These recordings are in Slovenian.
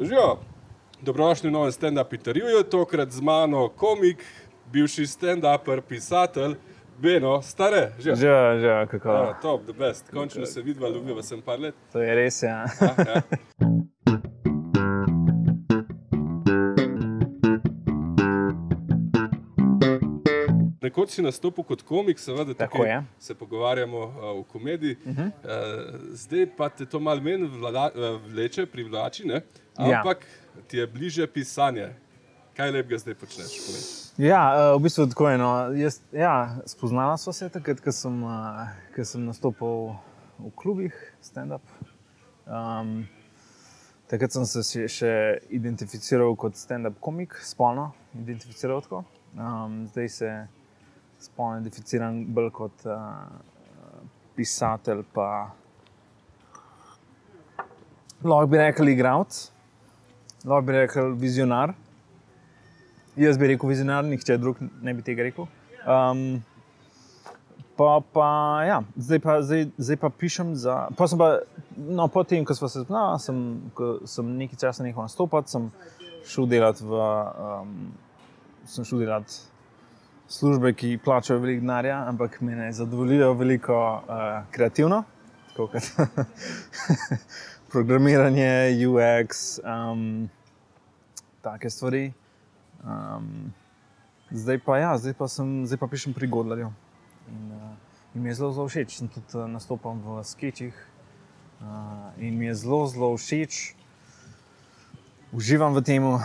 Živijo, dobrodošli v novem stand-up intervjuju, tokrat z mano komik, bivši stand-upper, pisatelj, Beno, stare, že. Že, že, kako. Ja, top, the best. Končno se vidva, ljubiva sem par let. To je res, ja. Ja, ja. Nekoč si nastopil kot komik, seveda Tako je. se pogovarjamo uh, o komediji. Uh Mhm. -huh. uh, zdaj pa te to malo meni vlada- eh, vleče, privlači, ne? Ja. ampak ti je bliže pisanje. Kaj lepega zdaj počneš? povej? Ja, eh, v bistvu tako je. No. Jaz, ja, spoznala sva se takrat, ko sem, eh, ko sem nastopil v klubih stand-up. Um, takrat sem se še identificiral kot stand-up komik, spolno identificiral tako. Um, zdaj se spolno identificiram bolj kot uh, pisatelj, pa lahko bi rekel igralec, lahko bi rekel vizionar. Jaz bi rekel vizionar, nihče drug ne bi tega rekel. Um, pa, pa, ja, zdaj, pa, zdaj, zdaj pa pišem za. Pa sem pa, no, potem, ko smo se spoznali, sem, sem nekaj časa nehal nastopati, sem šel delati v. Um, sem šel delati službe, ki plačajo veliko denarja, ampak me ne zadovoljijo veliko uh, kreativno, tako kot programiranje, UX, um, take stvari. Um, zdaj pa ja, zdaj pa, sem, zdaj pa pišem pri Godlerju. In, uh, in mi je zelo, zelo všeč, sem tudi uh, nastopam v sketchih. Uh, in mi je zelo, zelo všeč, uživam v tem, uh,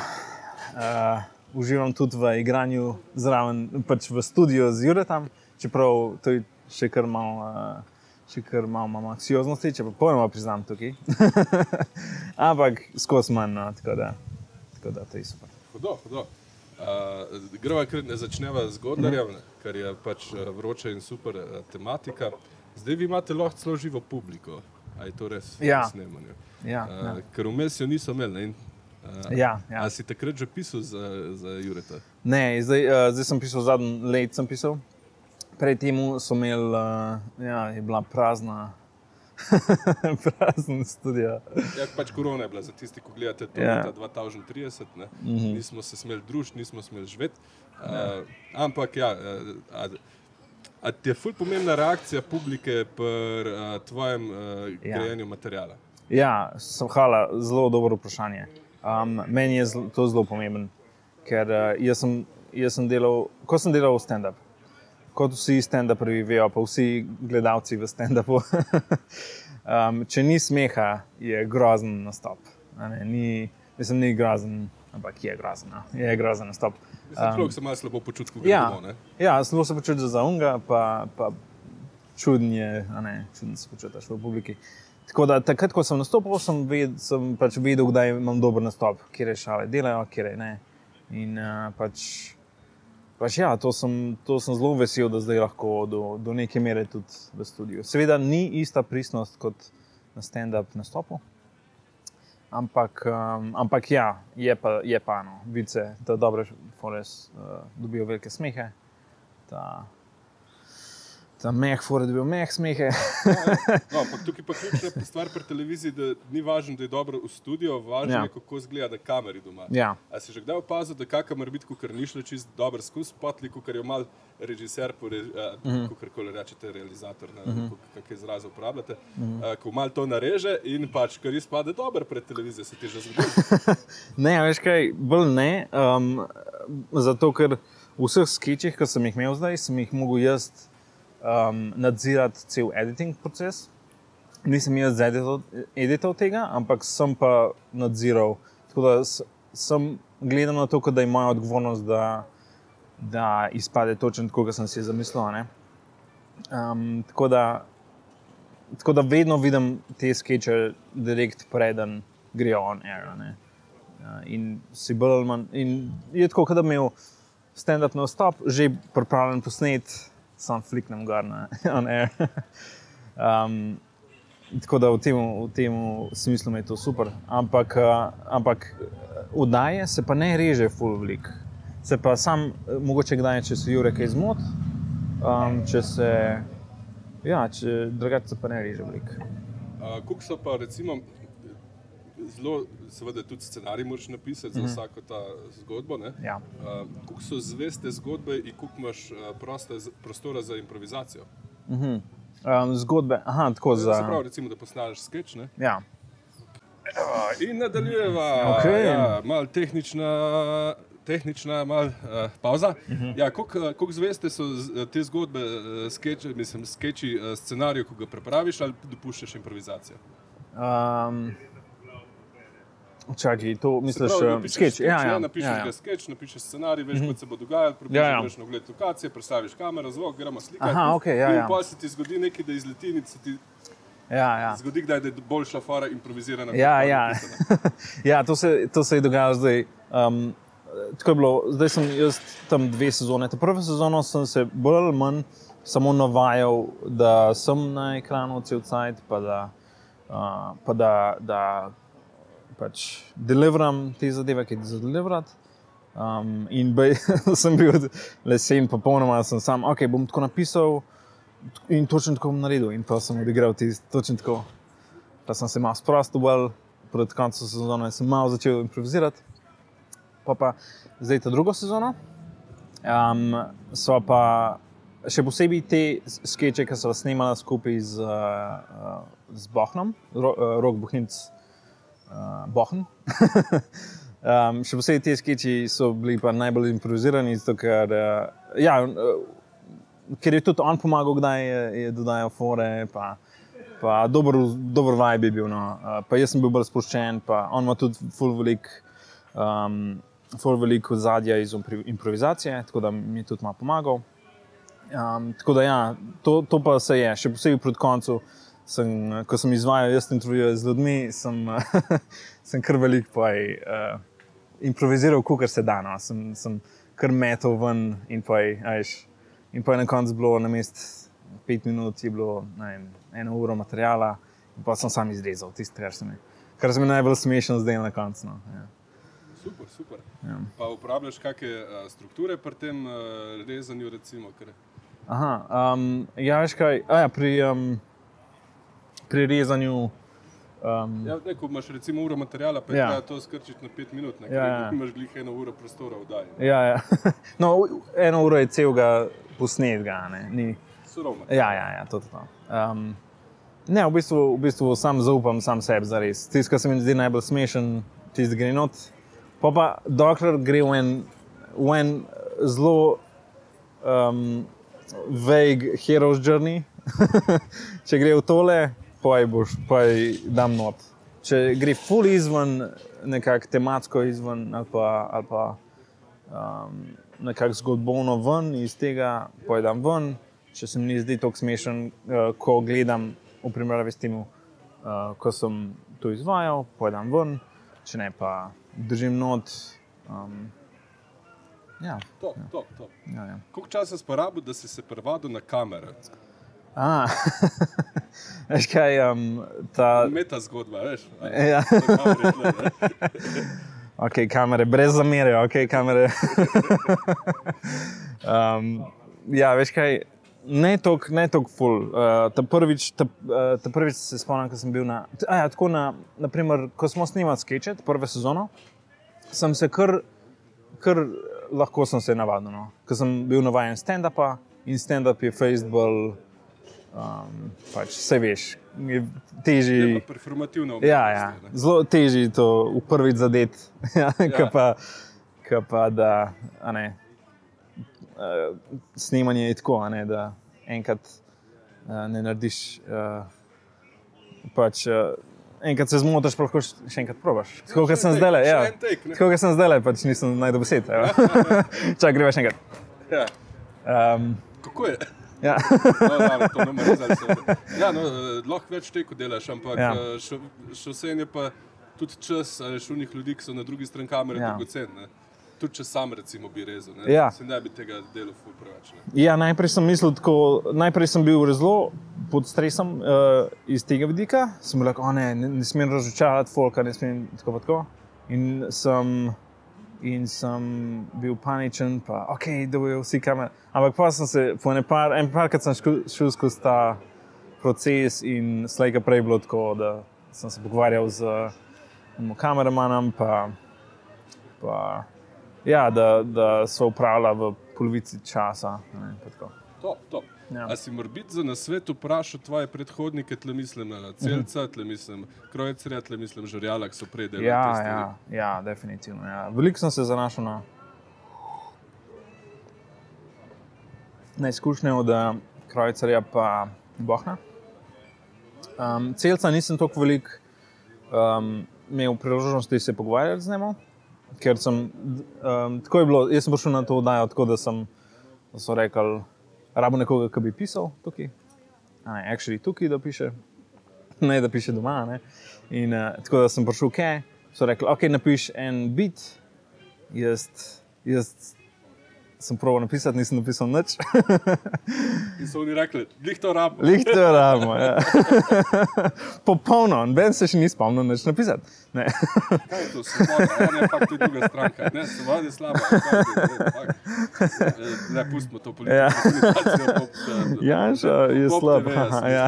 uživam tudi v igranju zraven, pač v studiu z Juretom, čeprav to je še kar malo. Uh, Še kar malo imam anksioznosti, če pa pojmo priznam tukaj. Ampak skozi manj, no, tako, da, tako da to je super. Hudo, hudo. Uh, greva, kar ne začneva z Godlerjem, Mhm. ne, ker je pač uh, vroča in super uh, tematika. Zdaj vi imate lahko celo živo publiko. A je to res Ja. v snemanju? Ja, Uh, ja. ker vmes jo niso imeli. Uh, Ja, ja. A si takrat že pisal za, za Jureta? Ne, zdaj, uh, zdaj sem pisal zadnji let, sem pisal. Pred tem smo imeli, uh, ja, je bila prazna, prazen studio. Ja, pač korona je bila za tisti, ki gledate to Ja. leta 2030. Ne? Mhm. Ja. Nismo se smeli družiti, nismo smeli živeti. Uh, ampak ja. Uh, a, a ti je ful pomembna reakcija publike pri uh, tvojem uh, Ja. grajenju materijala? Ja, sem hala, zelo dobro vprašanje. Um, meni je zelo, to zelo pomemben, ker uh, jaz, sem, jaz sem delal, ko sem delal stand-up, kot vsi stand-upi vejo, pa vsi gledalci v stand-upu. um, če ni smeha, je grozen nastop. Ne, ni, mislim, ni grozen, ampak je grozen. No. Je grozen nastop. Mislim, človek se malo slabo počuti, ko Ja, ne? ja zelo se počutiš za unga, pa, pa čuden je, ne, čuden se počutiš v publiki. Tako da takrat, ko sem nastopil, sem, ved, sem pač vedel, kdaj imam dober nastop, kje je šale delajo, kje je ne. In uh, pač, pač ja, to sem, to sem zelo vesel, da zdaj lahko do, do neke mere tudi v studiu. Seveda ni ista pristnost kot na stand-up nastopu. Ampak, um, ampak ja, je pa, je pa no, vice, da dobre fores uh, dobijo velike smehe. Ta, ta meh, fore dobijo meh smehe. No, ampak tukaj pa ključna stvar pri televiziji, da ni važno, da je dobro v studiu, važno Ja. je, kako izgleda na kameri doma. ja, A si že kdaj opazil, da kakor mora biti, ker ni šlo čist dobro skozi potli, ker je mal režiser, pore, uh, mm -hmm. kako koli rečete, realizator, ne mm -hmm. kakšne izraze uporabljate, mm -hmm. uh, ko mal to nareže in pač, ker izpade dobro pred televizijo, se ti že zgodi. ne, veš kaj, bolj ne. Um, zato, ker v vseh sketchih, ki sem jih imel zdaj, sem jih mogel jaz um, nadzirati cel editing proces. Nisem jaz edital, edital tega, ampak sem pa nadziral. Tako da sem gledal na to, da moja odgovornost, da, da izpade točno tako, kot sem si zamislil. ne. Um, tako, da, tako da vedno vidim te skeče direkt, preden grejo on air. ne. Uh, in si bolj ali manj. In je tako, da bi imel stand-up na stop, že pripravljen posnet, sam fliknem gor na on air. um, tako da v tem, v tem smislu mi je to super. Ampak, uh, ampak vdaje se pa ne reže full velik. Se pa sam, eh, mogoče kdaj, če se Jurek kaj zmot, um, če se, ja, če drugače se pa ne reže velik. Uh, Kuk so pa recimo, zelo, seveda, tudi scenarij moraš napisati za vsako ta zgodbo. ne. Ja. Uh, Kako so zveste zgodbe in koliko imaš proste, prostora za improvizacijo? Um, zgodbe, aha, tako Se za. pravi, recimo, da posnameš sketch ne? Ja. in nadaljujeva. Okej. Ja, mal tehnična. Tehnična mal, uh, pauza. Uh Mhm. -huh. ja, koliko zveste so z, te zgodbe, uh, skeči, mislim, skeči uh, scenariju, ko ga prepraviš ali dopuščaš improvizacijo? Um, čakaj, to misliš, pravi, um, napišeš sketch? skeč, Ja, ja, napišeš ja, ja. sketch, napišeš scenarij, veš, mm -hmm. kaj se bo dogajalo, približno Ja, ja. na ogled lokacije, predstaviš kamero, zvok, gremo slikati. Aha, okej, ja, in ja. pa se ti zgodi nekaj, da izleti in se ti ja, ja. zgodi, kdaj, da je boljša fora improvizirana. Ja, ja. ja to, se, to se je dogajalo zdaj. Um, tako je bilo, zdaj sem jaz tam dve sezone. Ta prvo sezono sem se bolj ali manj samo navajal, da sem na ekranu cel cajt, pa da, uh, pa da, da pač deliveram te zadeve, ki jih za deliverati. Um, in bej, sem bil lesen, popolnoma sem sam, ok, bom tako napisal in točno tako bom naredil. In pa sem odigral tisto točno tako. Pa sem se malo sprostil, bolj pred koncem sezone sem malo začel improvizirati. Pa pa zdaj ta drugo sezono. Um, so pa še posebej te skeče, ki so snemali skupaj z, uh, z Bohnom, Ro, uh, Rok Bohinc, uh, Bohn. um, še posebej te skeči so bili pa najbolj improvizirani, zato ker, uh, ja, uh, ker je tudi on pomagal, kdaj je, je dodajal fore. Pa, Pa dober, dober vibe je bil. No. Uh, pa jaz sem bil bolj sproščen, pa on ima tudi full velik, um, full veliko zadja iz impro- improvizacije, tako da mi je tudi malo pomagal. Um, tako da ja, to, to pa se je, še posebej pred koncem, sem, ko sem izvajal jaz intervjuje z ljudmi, sem, sem kar velik pa uh, improviziral, kot se da. No. Sem, sem kar metal ven in pa je, a veš, in pa je na koncu bilo na mestu pet minut, je bilo vem, eno uro materijala, in pa sem sam izrezal tisto, kar se mi, kar se mi najbolj smešno zdaj na koncu. No. Ja. Super, super. Ja. Pa uporabljaš kakšne strukture pri tem rezanju, recimo? Ker, Aha, um, ja, veš kaj, a ja, pri, um, pri rezanju. Um, ja, ne, ko imaš recimo uro materijala, pa Ja. to skrčiti na pet minut, ne, Ja, ker ja. imaš glih eno uro prostora v daji. ja, ja. no, eno uro je celega posnetega, ne. Ni, Surovo. Ja, ja, ja to je to. Um, ne, v bistvu, v bistvu sam zaupam sam sebi za res. Tisto, kar se mi zdi najbolj smešen, tisto gre not. Pa pa dokler gre v en, v en zelo um, vague hero's journey, če gre v tole, pa je boš, pa je dam not. Če gre full izven, nekako tematsko izven ali pa, ali pa um, nekako zgodovino ven iz tega, pojdem ven. Če se mi zdi tako smešen, uh, ko gledam v primerjavi s tem, uh, ko sem to izvajal, pojdem ven, če ne pa držim not. Um, ja, To, to, to. ja, ja. Koliko časa si porabil, da si se prevadil na kamere? A, veš kaj, um, ta. Meta zgodba, veš? A, Ja. Ok, kamere, brez zamere, ok, kamere. um, ja, veš kaj, ne toliko, ne toliko ful. Uh, ta, prvič, ta, uh, ta prvič se spomnim, ko sem bil na. A, ja, tako na, naprimer, ko smo snimali skeče, prve sezono, sem se kar, kar lahko sem se navadil. No. Ker sem bil navaden stand-upa in stand-up je Facebook, um, pač vse veš, je težji. Je pa performativna Ja, ja. Zelo težje je to v prvič zadet, ja, Ja. ja. pa, ka pa da ne, uh, snemanje je tako, ne, da enkrat uh, ne narediš. Uh, pač, uh, enkrat se zmotiš, pa lahko še enkrat probaš. Tako kot sem zdaj le. Ja. Tako kot sem zdaj le, pač nisem najdel besed. Čak, greva še enkrat. Ja. Um, Kako je? Ja. No, da, to ne moreš rezati. Ja, no, eh, lahko več teko delaš, ampak Ja. ja. še, še vse je pa tudi čas, a veš, unih ljudi, ki so na drugi strani kamere, Ja. dragocen. ne. Tudi če sam recimo bi rezal, ne, Ja. se ne bi tega dela ful preveč. Ne. Ja, najprej sem mislil tako, najprej sem bil zelo pod stresom uh, iz tega vidika. Sem rekel, ne, ne, ne smem razočarati folka, ne smem tako tako. In sem, in sem bil paničen, pa ok, da bojo vsi kamer. Ampak pa sem se, po ene par, en parkrat sem šel, skozi ta proces in slejka prej bilo tako, da sem se pogovarjal z kameramanom, pa, pa ja, da, da so upravljala v polovici časa. Ne. Top, top. Ja. A si morbit za nasvet vprašal tvoje predhodnike, tle mislim na celca, tle mislim krojcerja, tle mislim žarjala, ki so prej delali Ja, ja, ja, definitivno. Ja. Veliko sem se zanašal na, na izkušnje od eh, krojcerja pa Bohna. Um, celca nisem tako velik um, imel priložnosti se pogovarjati z njim, ker sem um, tako je bilo. Jaz sem prišel na to oddajo tako, da sem da so rekli, rabo nekoga, ki bi pisal tukaj. A ne, actually tukaj, da piše, ne da piše doma. Ne? In uh, tako da sem prišel, kaj so rekli, ok, napiš en bit, jaz, jaz sem proval napisati, nisem napisal nič. In so oni rekli, glih to rabo. Lih to ramo. Ja. Popolno, ben se še ni spomnil nič napisati. Ne. Kaj je to, svoboda, ja, ne, pa to je druga stranka. Ne, svoboda je slaba. je, ne, Ne, pustimo to politično Ja. eh, Janša je Pop slab. TV-ja Aha, smo ja.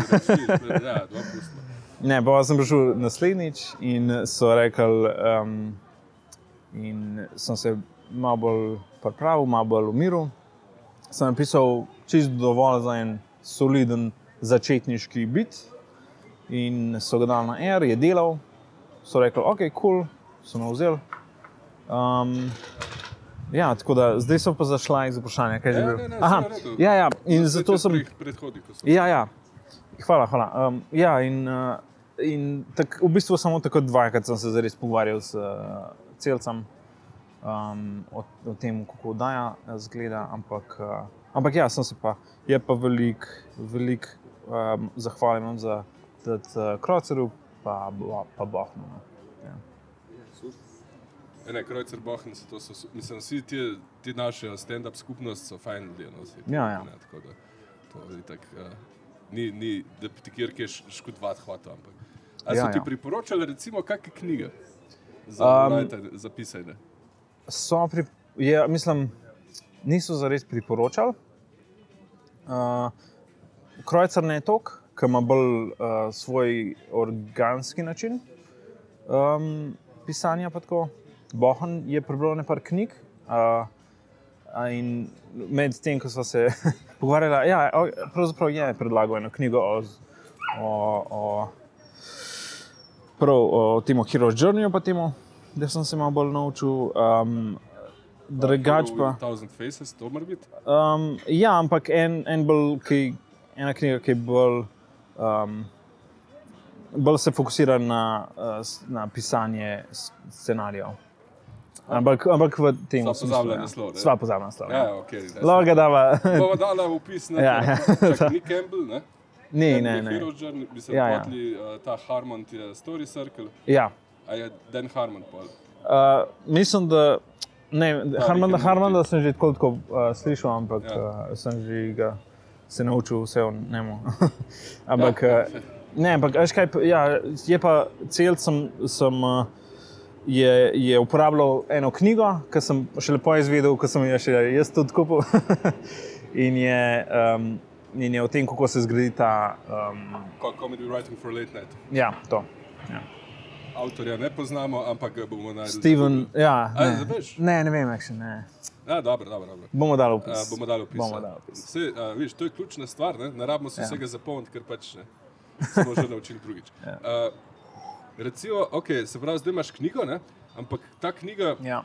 Ja, dva pustimo. Ne, pa sem prišel naslednjič in so rekli, um, in sem se malo bolj pripravil, malo bolj umiril. Sem napisal čist dovolj za en soliden začetniški bit in so ga dali na R, je delal. So rekli, ok, kul, cool, so me vzeli. Um, ja, tako da zdaj so pa zašla iz vprašanja, kaj je že Ja, bilo. ne, ne, Aha, v ja, ja, in zato sem. pre- Predhodnikov so. Ja, ja. Hvala, hvala. Um, ja, in uh, in tak, v bistvu samo tako dvakrat sem se zares pogovarjal s uh, celcem um, o, o tem, kako daja zgleda. Ampak, uh, ampak ja, sem se pa, je pa velik, velik um, zahvalen vam za uh, Krocerju, pa, pa no. Ja. Ja, Ne, Krojcer Bohn, so to so, mislim, vsi ti, ti naši stand-up skupnost so fajn ljudje. No, vsi, Ja, ja. Ne, tako da, to je tak, uh, ni, ni, da bi ti kjer kje škodovat hotel. Ampak. A so Ja, ti ja. priporočali recimo kakšne knjige za Um, za pisanje? So pri, je, mislim, niso zares priporočali. Uh, Krojcer ne je tok, ki ima bolj uh, svoj organski način um, pisanja. Bohan je prebral nekaj knjig. Uh, in med tem, ko smo se pogovarjali, ja, pravzaprav je predlagal eno knjigo o, o, o, prav, o tem Hero's Journey, pa temu, da sem se malo bolj naučil. Um, drugač pa. Thousand Faces, to mora biti. Um, ja, ampak en, en bolj, ki, ena knjiga, ki je bolj, um, bolj se fokusira na, uh, na pisanje scenarijev. Ampak, ampak v tem Sva smislu, pozabila ja. naslov, ne? Sva pozabila naslov. Ja, Ja. ok. Lahko ga dava. Bomo dala opis na Ja, ja. Čakaj, ni Campbell, ne? ne, Campbell ne, je ne. Hero's Journey, bi se Ja, ja. potli, uh, ta Harmond je Story Circle, Ja. A je Dan Harmon pol. Uh, mislim, da. Ne, Harmanda, Harmanda sem že tako, tako uh, slišal, ampak Ja. uh, sem že ga se naučil vse o njemu. ampak, Ja. uh, ne, ampak veš kaj, ja, je pa cel sem. sem uh, Je, je uporabljal eno knjigo, ki sem še lepo izvedel, ko sem jo še jaz tudi kupil. in, je, um, in je o tem, kako se zgodi ta. Um, Co- Comedy Writing for Late Night. ja, to. Ja. Avtorja ne poznamo, ampak ga bomo našli. Steven, ja, A, ne, veš? ne, ne vem, actually, ne. Ja, dobro, dobro. dobro. Bomo dali opis. bomo dali opis. Bomo ja. dali opis. Sej, uh, viš, to je ključna stvar, ne, ne rabimo se Ja. vsega zapolniti, ker pač ne. Smo že naučili drugič. Ja. Uh, recimo, okay, se pravi, zdaj imaš knjigo, ne, ampak ta knjiga, Ja.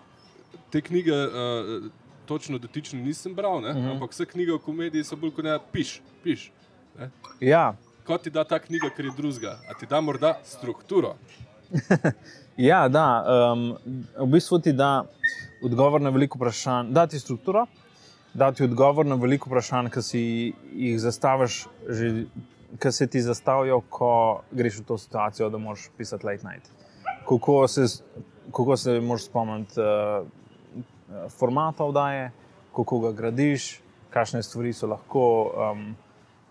te knjige uh, točno dotično nisem bral, ne, Mhm. -huh. ampak vse knjige v komediji so bolj kot ne, piš, piš. Ne. Ja, Kot ti da ta knjiga, ker je drugega, a ti da morda strukturo. ja, da. Um, v bistvu ti da odgovor na veliko vprašanj, da ti strukturo, da ti odgovor na veliko vprašanj, ki si jih zastaviš, že, ki se ti zastavijo, ko greš v to situacijo, da moraš pisati late night. Kako se, kako se moraš spomniti uh, formata oddaje, kako ga gradiš, kakšne stvari so lahko. Um,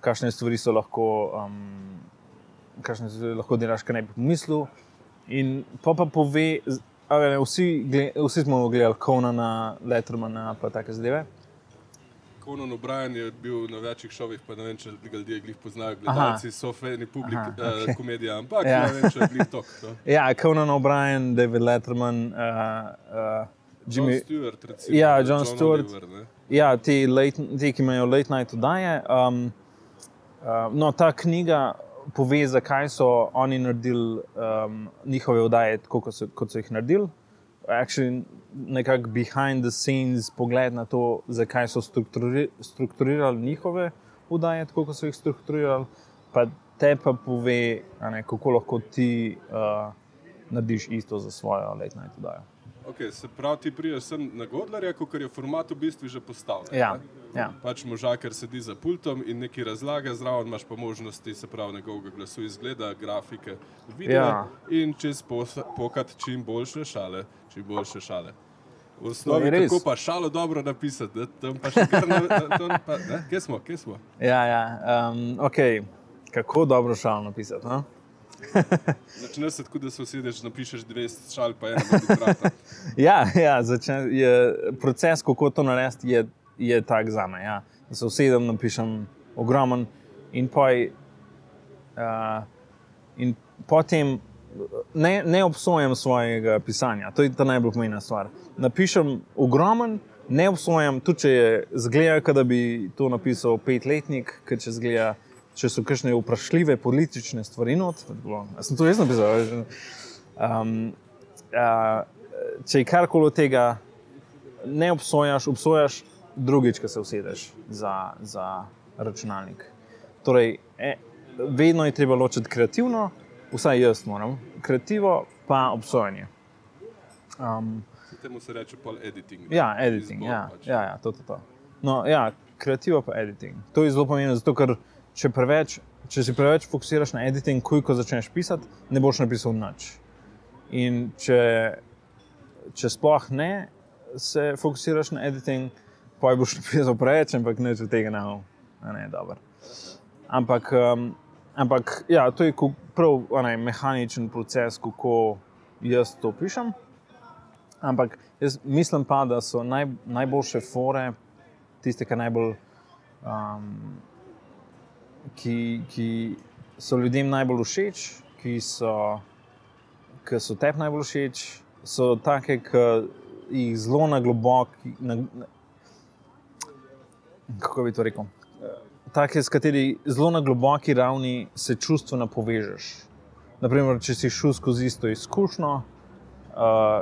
Kakšne stvari so lahko, um, kakšne stvari lahko delaš, kaj ne bi pomislil. In pa pa pove, ne, vsi, vsi smo gledali Konana, Lettermana, pa take zadeve. Conan O'Brien je bil na večjih šovih, pa ne vem, če ljudje glih poznajo, gledalci so fani publik, Aha, uh, okej. komedija, ampak Ja. ne vem, če je tok. No. Ja, Conan O'Brien, David Letterman, uh, uh, John Jimmy. Stewart, recimo. Ja, ali Jon Stewart. Oliver. Ja, ti, late, ti, ki imajo late night oddaje. Um, uh, no, ta knjiga pove, zakaj so oni naredili um, njihove oddaje tako, kot so, kot so jih naredili. Actually, nekako behind the scenes pogled na to, zakaj so strukturi, strukturirali njihove oddaje, tako kot so jih strukturirali, pa te pa pove, ne, kako lahko ti uh, narediš isto za svojo night oddajo. Okay, se pravi, ti priješ sem na Godlerja, ker je format v bistvu že postavljen. Ja, ne. ja. Pač možakar sedi za pultom in nekaj razlaga, zraven imaš pa možnosti, se pravi, njegovega glasu izgleda, grafike, videa Ja. in čez pokat čim boljše šale, čim boljše šale. V osnovi je kako pa šalo dobro napisati, ne? tam pa še kar na, tam pa, ne? Kje smo, kje smo? Ja, ja. Um, ok, kako dobro šalo napisati. No? Začne se tako, da se usedeš, napišeš 200 šal, pa eno minuto. Ja, ja začne, je, proces, kako to narediti, je, je tak za me. Ja. Da se usedem, napišem ogromen in, poj, uh, in potem ne, ne obsojam svojega pisanja. To je ta najbolj pomembna stvar. Napišem ogromen, ne obsojam, tudi če je zgleda, kot da bi to napisal petletnik, ker če zgleda. Če so kakšne vprašljive politične stvari, not, jaz sem to res napisal. Um, uh, če je karkoli od tega, ne obsojaš, obsojaš drugič, ko se usedeš za, za računalnik. Torej, e, vedno je treba ločiti kreativno, vsaj jaz moram, kreativo pa obsojanje. Um, Temu se reče pol editing. ne. ja, editing. Izbor Ja, pač. ja, ja, to, to, to. No, ja, kreativo pa editing. To je zelo pomembno, zato ker če, preveč, če si preveč fokusiraš na editing, kuj, ko začneš pisati, ne boš napisal nič. In če, če sploh ne se fokusiraš na editing, pa boš napisal preveč, ampak neč od tega ne Ne, dobro. ampak, um, ampak ja, to je prav ne, mehaničen proces, kako jaz to pišem. Ampak jaz mislim pa, da so naj, najboljše fore, tiste, ki najbolj. Um, ki, ki so ljudem najbolj všeč, ki so, ki so tebi najbolj všeč, so take, ki jih zelo na globoki. Na, na, kako bi to rekel? Take, s kateri zelo na globoki ravni se čustveno povežeš. Naprimer, če si šel skozi isto izkušnjo, uh,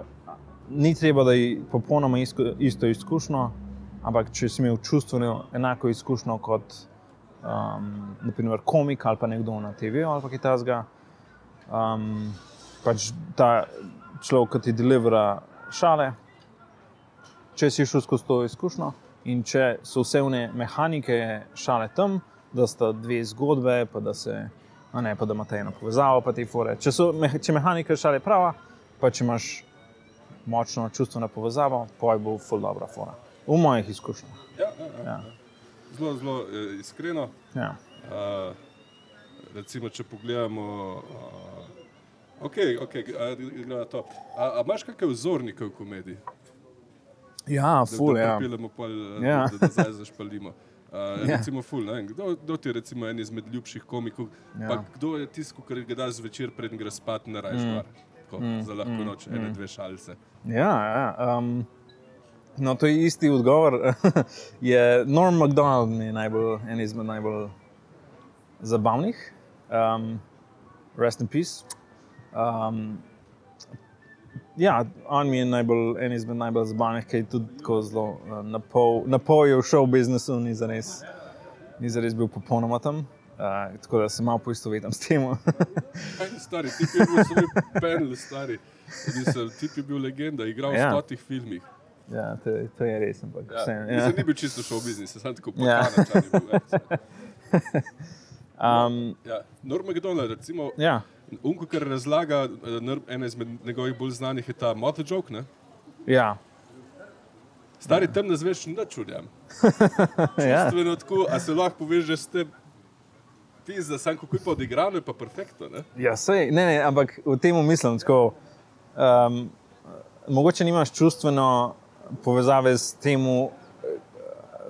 ni treba, da je popolnoma isko, isto izkušnjo, ampak če si imel čustveno enako izkušnjo kot um, naprimer komik ali pa nekdo na TV-ju ali kaj takega, um, pač ta človek, ki ti delivera šale, če si šel skozi to izkušnjo in če so vse vne mehanike šale tam, da sta dve zgodbe, pa da se. a Ne, pa da imate eno povezavo, pa te fore. Če, so, če mehanika šale prava, pa če imaš močno čustveno povezavo, pa je bo ful dobra fora. V mojih izkušnjah. Ja, ja, ja. Ja. Zelo, zelo eh, iskreno. Ja. Uh, recimo, če pogledamo, uh, ok, ok, gledamo to. A, a imaš kakšne vzornike v komediji? Ja, ful, da ja. pripeljemo pol, eh, Ja. da, zdaj zašpalimo. Uh, Ja. Recimo, ful, ne kdo, kdo ti je recimo en izmed ljubših komikov, Ja. pa kdo je tisto, kar ga daš zvečer, preden greš spat na rajšvar. Mm. Za lahko noč, mm. ene, dve šalice. Ja, ja. Um, no, to je isti odgovor. je Norm MacDonald mi je najbolj, en izmed najbolj zabavnih. Um, rest in peace. Um, ja, on mi je najbolj, en izmed najbolj zabavnih, ki je tudi tako zelo uh, na pol, na pol je v show biznisu, ni zares, ni zares bil popolnoma tam. Uh, tako da se malo poistovetim s tem. Stari, ti je bil svoj panel, stari. Mislim, tip je bil legenda, igral Ja. v stotih filmih. Ja, to, to je res. Ampak, Ja. vseeno, Ja. Ni bil čisto šov biznis, sem tako Ja. bil, ja. um, Ja. Norm MacDonald, recimo, ja. Unko, kar razlaga, eh, ena izmed njegovih bolj znanih je ta Motle Joke. Ne? Ja, Stari tam ne zveš nič čudem. ja. Tako, a se lahko povežeš s tem, pizda, sam kako je pa odigrano, je pa perfektno. Ne? ja sej, ne, ne, ampak v tem mislim, tako, um, mogoče nimaš čustveno povezave s tem,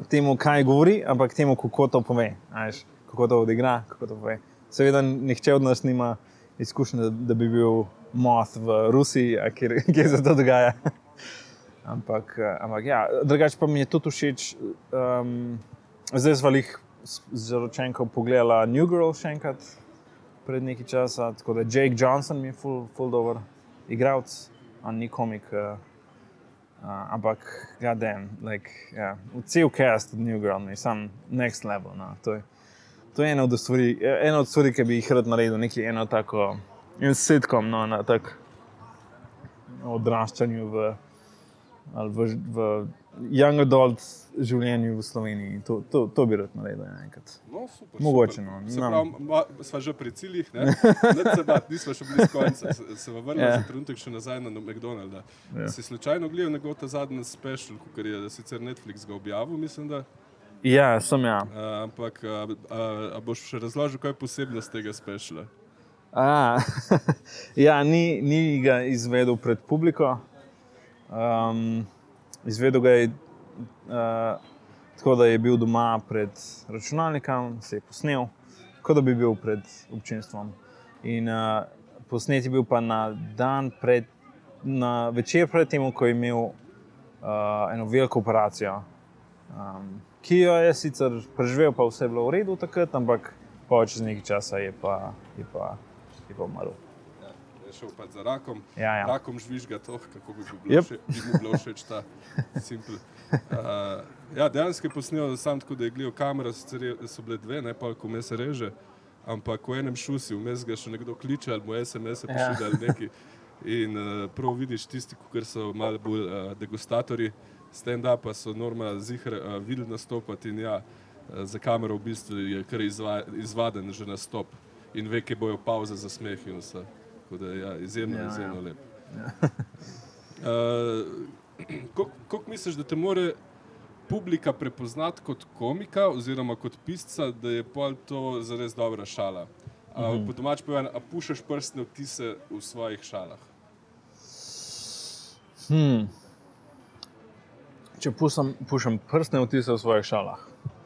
temu, kaj govori, ampak temu, kako to pove. a veš, Kako to odigra, kako to pove. Seveda, nihče od nas nima izkušnje, da, da bi bil moth v Rusiji, kjer, kjer se to dogaja. ampak, eh, ampak ja, drugače pa mi je tudi všeč. Um, zdaj smo jih z zaročenko pogledala New Girl še enkrat pred nekaj časa. Tako da Jake Johnson mi je full, full dober igralec, on ni komik. Uh, Uh, ampak, gadem, like, yeah, cel cast od New Girl je sam next level. No. To, je, to je ena od stvari, ena od stvari, ki bi jih rad naredil, nekaj eno tako, in sitkom no, na tak odraščanju v, v, v young adult življenju v Sloveniji. To, to, to bi rad naredil enkrat. No, super, Mogoče, super. no, Se pravi, ma- sva že pri ciljih, ne? Bati, nismo še blizu konca. Se, se vam vrnemo Ja. za trenutek še nazaj na McDonalda. Ja. Si slučajno gledal njegov ta zadnji special, ki je sicer Netflix ga objavil, mislim, da. Ja, sem ja. Uh, ampak, a, a, a boš še razložil, kaj je posebnost tega speciala? A, ja, ni, ni ga izvedel pred publiko. Um, izvedel ga je uh, tako, da je bil doma pred računalnikom, se je posnel, kot da bi bil pred občinstvom. In uh, posnet je bil pa na dan pred, na večer pred tem, ko je imel uh, eno veliko operacijo. Um, ki jo je sicer preživel, pa vse je bilo v redu takrat, ampak pa čez nekaj časa je pa, je pa, je pa umrl. Ja, šel pa za rakom. Ja, ja. Rakom žvižga to, kako bi, bil Yep. še, bi mu bilo všeč ta simpel. Uh, ja, dejansko je posnel sam tako, da je gledal kamero, sicer so bile dve, ne pa ko me se reže, ampak v enem šusi, vmes ga še nekdo kliče ali mu SMS-e Ja. pošilja ali neki. In uh, prav vidiš tisti, ki so malo bolj uh, degustatori stand-upa, so normalno zihar uh, videli nastopati in ja, uh, za kamero v bistvu je kar izva, izvaden že nastop in ve, kje bojo pauze za smeh in vse. Tako da ja, izjemno, Ja, ja, ja. izjemno lep. Uh, Kako misliš, da te more publika prepoznati kot komika oziroma kot pisca, da je pol to zares dobra šala? Uh, Mhm. Po domač povedano, a pušaš prstne vtise v svojih šalah? Hmm. Če pušam, pušam prstne vtise v svojih šalah.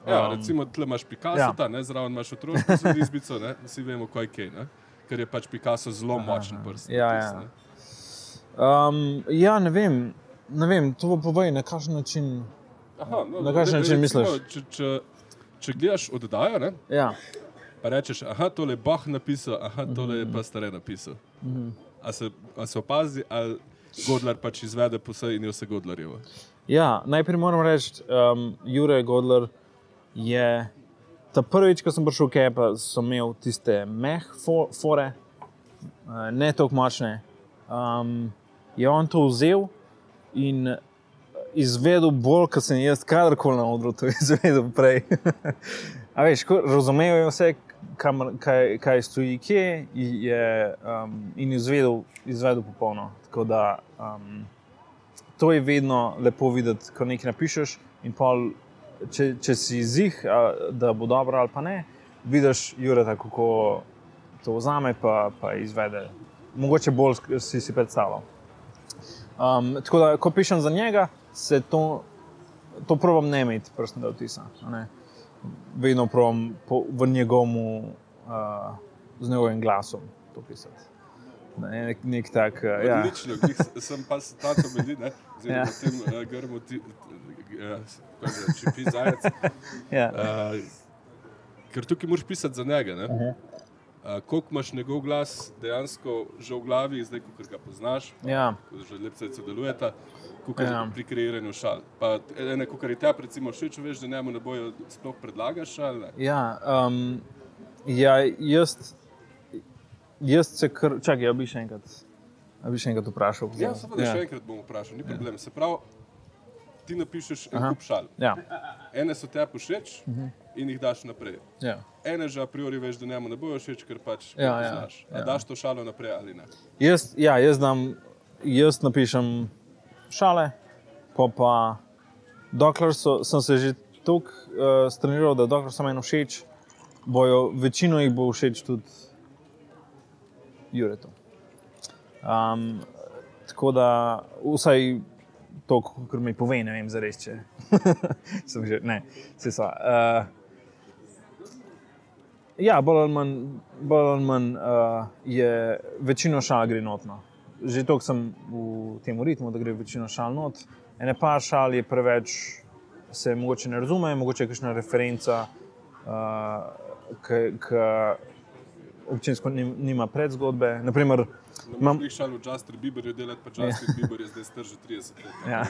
Ja, Um, recimo, tle imaš Picasso, ja. ja. ta, ne, zraven imaš otroško izbico, ne, vsi vemo, kaj je kaj, ne, ker je pač Picasso zelo močen prst. Ja, ja. Um, ja, ne vem, ne vem, to pa povej, na kakšen način. Aha, no, Na kakšen način misliš? Če, če, če gledaš oddajo, ne, Ja. pa rečeš, tole je Bach napisal, aha, tole je pa stare napisal. A se, a se opazi, ali Godler pač izvede posebej in je vse Godlerjevo. Ja, najprej moram reči, um, Jurek Godler je ta prvič, ko sem prišel v Kepa, so imel tiste meh fo- fore, uh, ne tako močne. Um, je on to vzel in uh, izvedel bolj, kot sem jaz kadarkoli na odru to izvedel prej. Veš, razumel je vse, kam, kaj, kaj stoji, kje je um, in izvedel, izvedel popolno. Tako da um, to je vedno lepo videti, ko nekaj napišeš. In pol, če, če si a, da bo dobro ali pa ne, vidiš Jureta, kako to vzame pa, pa izvede. Mogoče bolj si si predstavljal. Um, tako da, ko pišem za njega, se to, to provam ne imeti prstnega vtisa. a ne. Vedno provam po, v njegovem, uh, glasom to pisati. Ne, nek, nek tak, uh, ja. Odlično, sem pa s taco meni, ne, oziroma Ja. tem uh, grmu, ti, uh, če pi zajec. ja. Uh, ker tukaj moraš pisati za njega. Ne? Uh -huh. Uh, koliko imaš njegov glas dejansko že v glavi, zdaj, ko ga poznaš, ja. ko že lepce sodelujeta, kot Ja. pri kreiranju šal. Pa ene, kot je tebi, recimo, všeč, veš, da njemu ne bojo sploh predlagaš šal. Ne? Ja, um, ja, jaz, jaz se kar, čakaj, ja bi še enkrat, ja bi še enkrat vprašal. Ja, seveda, ja. še enkrat bom vprašal, ni problem. Se pravi, ti napišeš en kup šal. Ja, Ene so tebi všeč Mhm. in jih daš naprej. ja. Ene že a priori veš, da njemu ne bojo všeč, ker pač Ja, ja, poznaš. A ja. daš to šalo naprej ali ne? Jaz, ja, jaz, dam, jaz napišem šale, pa pa dokler so, sem se že tako uh, streniral, da dokler so meni všeč, bojo, večino jih bo všeč tudi Juretu. Um, tako da, vsaj to, kar mi pove, ne vem, zares če. Sem že, ne, se so. Uh, ja, bolj ali manj, bolj ali manj uh, je večino šal gre notno. Že to sem v tem ritmu, da gre večino šal not. Ene pa šal je preveč, se mogoče ne razume, mogoče je kakšna referenca, uh, ki občinsko nima predzgodbe. Naprimer, Imam jih šalo, Justin Bieber je delati, pa Justin ja. Bieber je zdaj star že 30 let. Ja.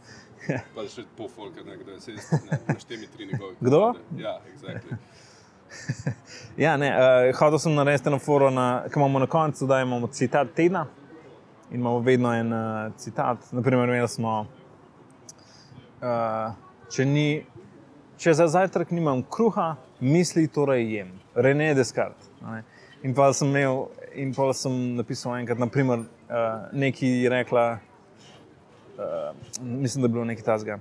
pa še pol folka, ne, kdo je se naštemi tri njegove. Kdo? Ja, exactly. ja, ne, uh, hodil sem na forum, ki imamo na koncu, da imamo citat tedna in imamo vedno en uh, citat. Naprimer, imeli smo, uh, če, ni, če za zajtrk nimam kruha, misli torej jem. René Descartes. In pa sem imel in pa sem napisal enkrat, naprimer, uh, nekaj rekla, uh, mislim, da je bilo nekaj tasga.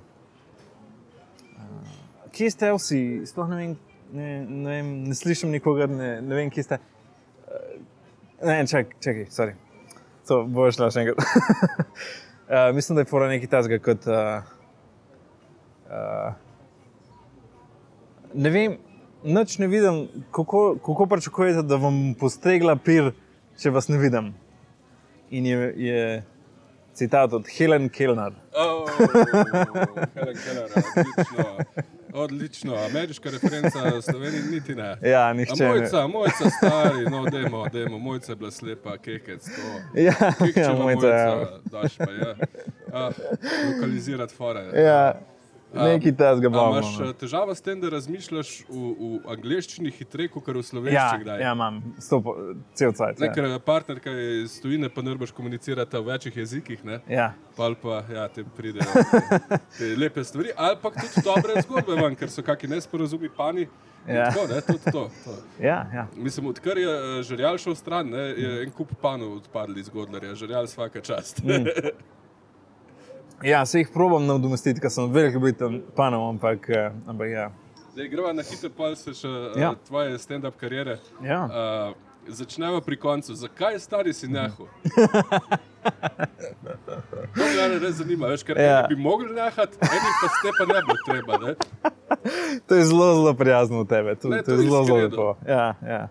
Uh, kje ste vsi? Sploh ne vem, ne, ne, vem, ne slišim nikogar, ne, ne vem, kje ste. Uh, ne, čak, čakaj, sorry. To bo šlo še enkrat. uh, mislim, da je pora nekaj tasga kot. Uh, uh, ne vem, noč ne vidim, kako, kako pričakujete, da vam postregla pir, če vas ne vidim. In je, je citat od Helen Kellner. Oh, Helen Keller, odlično. Odlično, ameriška referenca, slovenija niti ne. Ja, nihče. Mojca, mojca, stari, no, demo, demo, mojca je bila slepa, kekec. To. Ja, ja mojca. Ja. Daš pa, ja. A, lokalizirati fore. Ja. Nekaj tega bomo. Imaš no. težavo s tem, da razmišljaš v, v angleščini hitreje, kot v slovenščini? Ja, ja, imam, Stopo, cel cajt. Ja. Ker partner, ki je iz tujine, pa ne boš komunicirati v večjih jezikih. Ne? Ja. Pa pa ja, te pridejo te lepe stvari, ali pa tudi dobre zgodbe, van, ker so kakšni nesporazumi, pani. Ja. Tako, ne, tudi to, to. Ja, ja. Mislim, odkar je eh, žrljal šel stran, ne, je en kup panov odpadli iz Godlerja, žrljal vsaka čast. Mm. Ja, se jih probujem nadomestiti, ker sem velik britan, panom, ampak, eh, ampak ja. Zdaj gremo na hitro, pa se še eh, ja. tvoje stand-up karijere. Ja. Uh, začnemo pri koncu. Zakaj stari si neho? To me res zanima, veš, ker ja. bi mogli nehati, eni pa ste pa ne bi treba. Ne? To je zelo, zelo prijazno od tebe. To, ne, to, to je zelo, zelo lepo. Ja, ja.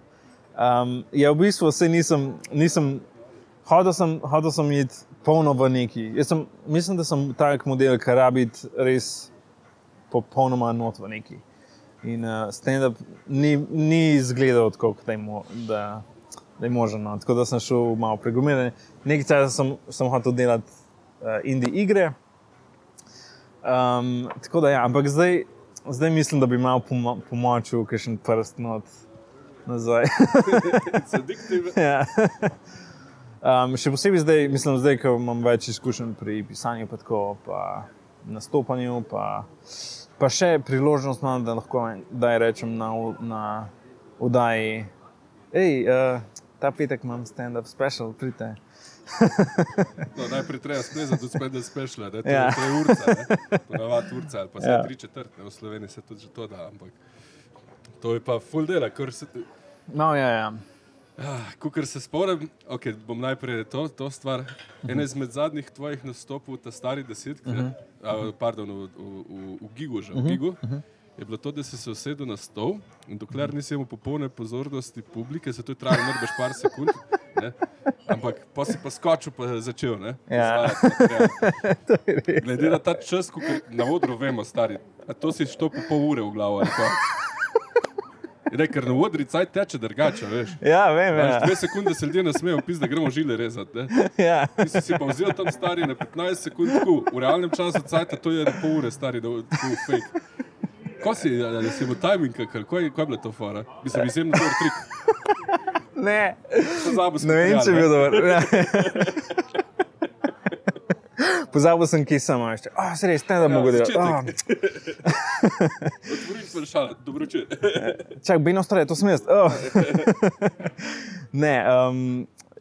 Um, ja, v bistvu se nisem, nisem hodil sem, hodil sem iti polno v neki. Sem, mislim, da sem tak model, ki rabi res popolnoma not v neki. In uh, stand-up ni, ni izgledal tako, da je, mo, da, da je možno. No. Tako da sem šel malo pregumiran. Nekaj časa sem, sem hotel delati uh, indie igre. Um, tako da ja, ampak zdaj, zdaj mislim, da bi malo pomočil, ker še en prst not nazaj. Ja. Um, še posebej zdaj, mislim, zdaj, ko imam več izkušenj pri pisanju, pa tako, pa nastopanju, pa, pa še priložnost, no, da lahko da rečem na, na oddaji. Hej, uh, ta petek imam stand-up special, pridite. no, najprej treba splezati do stand-up special, da ja. je to urca, ponavadi urca, ali pa se ja. tri četrt, v Sloveniji se tudi to da, ampak to je pa full dela, kar se. No, ja, ja. Ah, Ko se spomnim, okay, bom najprej to, to stvar. En izmed zadnjih tvojih nastopov, ta stari deset, uh -huh. a, pardon, v, v, v, Gigu, že, uh -huh. v Gigu uh -huh. je bilo to, da si se usedel na stol in dokler nisi imel popolne pozornosti publike, se to je trajalo nekaj par sekund. Ne? Ampak pa si pa skočil, pa začel. Ja. Glede na ta čas, ko na odru vemo, stari, to si šlo po pol ure v glavo. Ne, ker na vodri cajt teče drugače, veš. Ja, vem. Ja. Dve sekunde se ljudje nasmejijo, pis, da gremo žile rezati. Ja. Ti si pa vzel tam stari na 15 sekund, tako, v realnem času cajt, to je pol ure stari, da je fake. Ko si, ali si v timing, kaj, kaj je bilo to fora? Mislim, izjemno dober trik. Ne. Ne vem, če bi bil dober. Ja. Pozabil sem, ki sem še. Oh, se res, ne da mogo delati. Odvrniti se šala, dobro če. Čak, beno stare, to sem jaz. Oh. ne, um,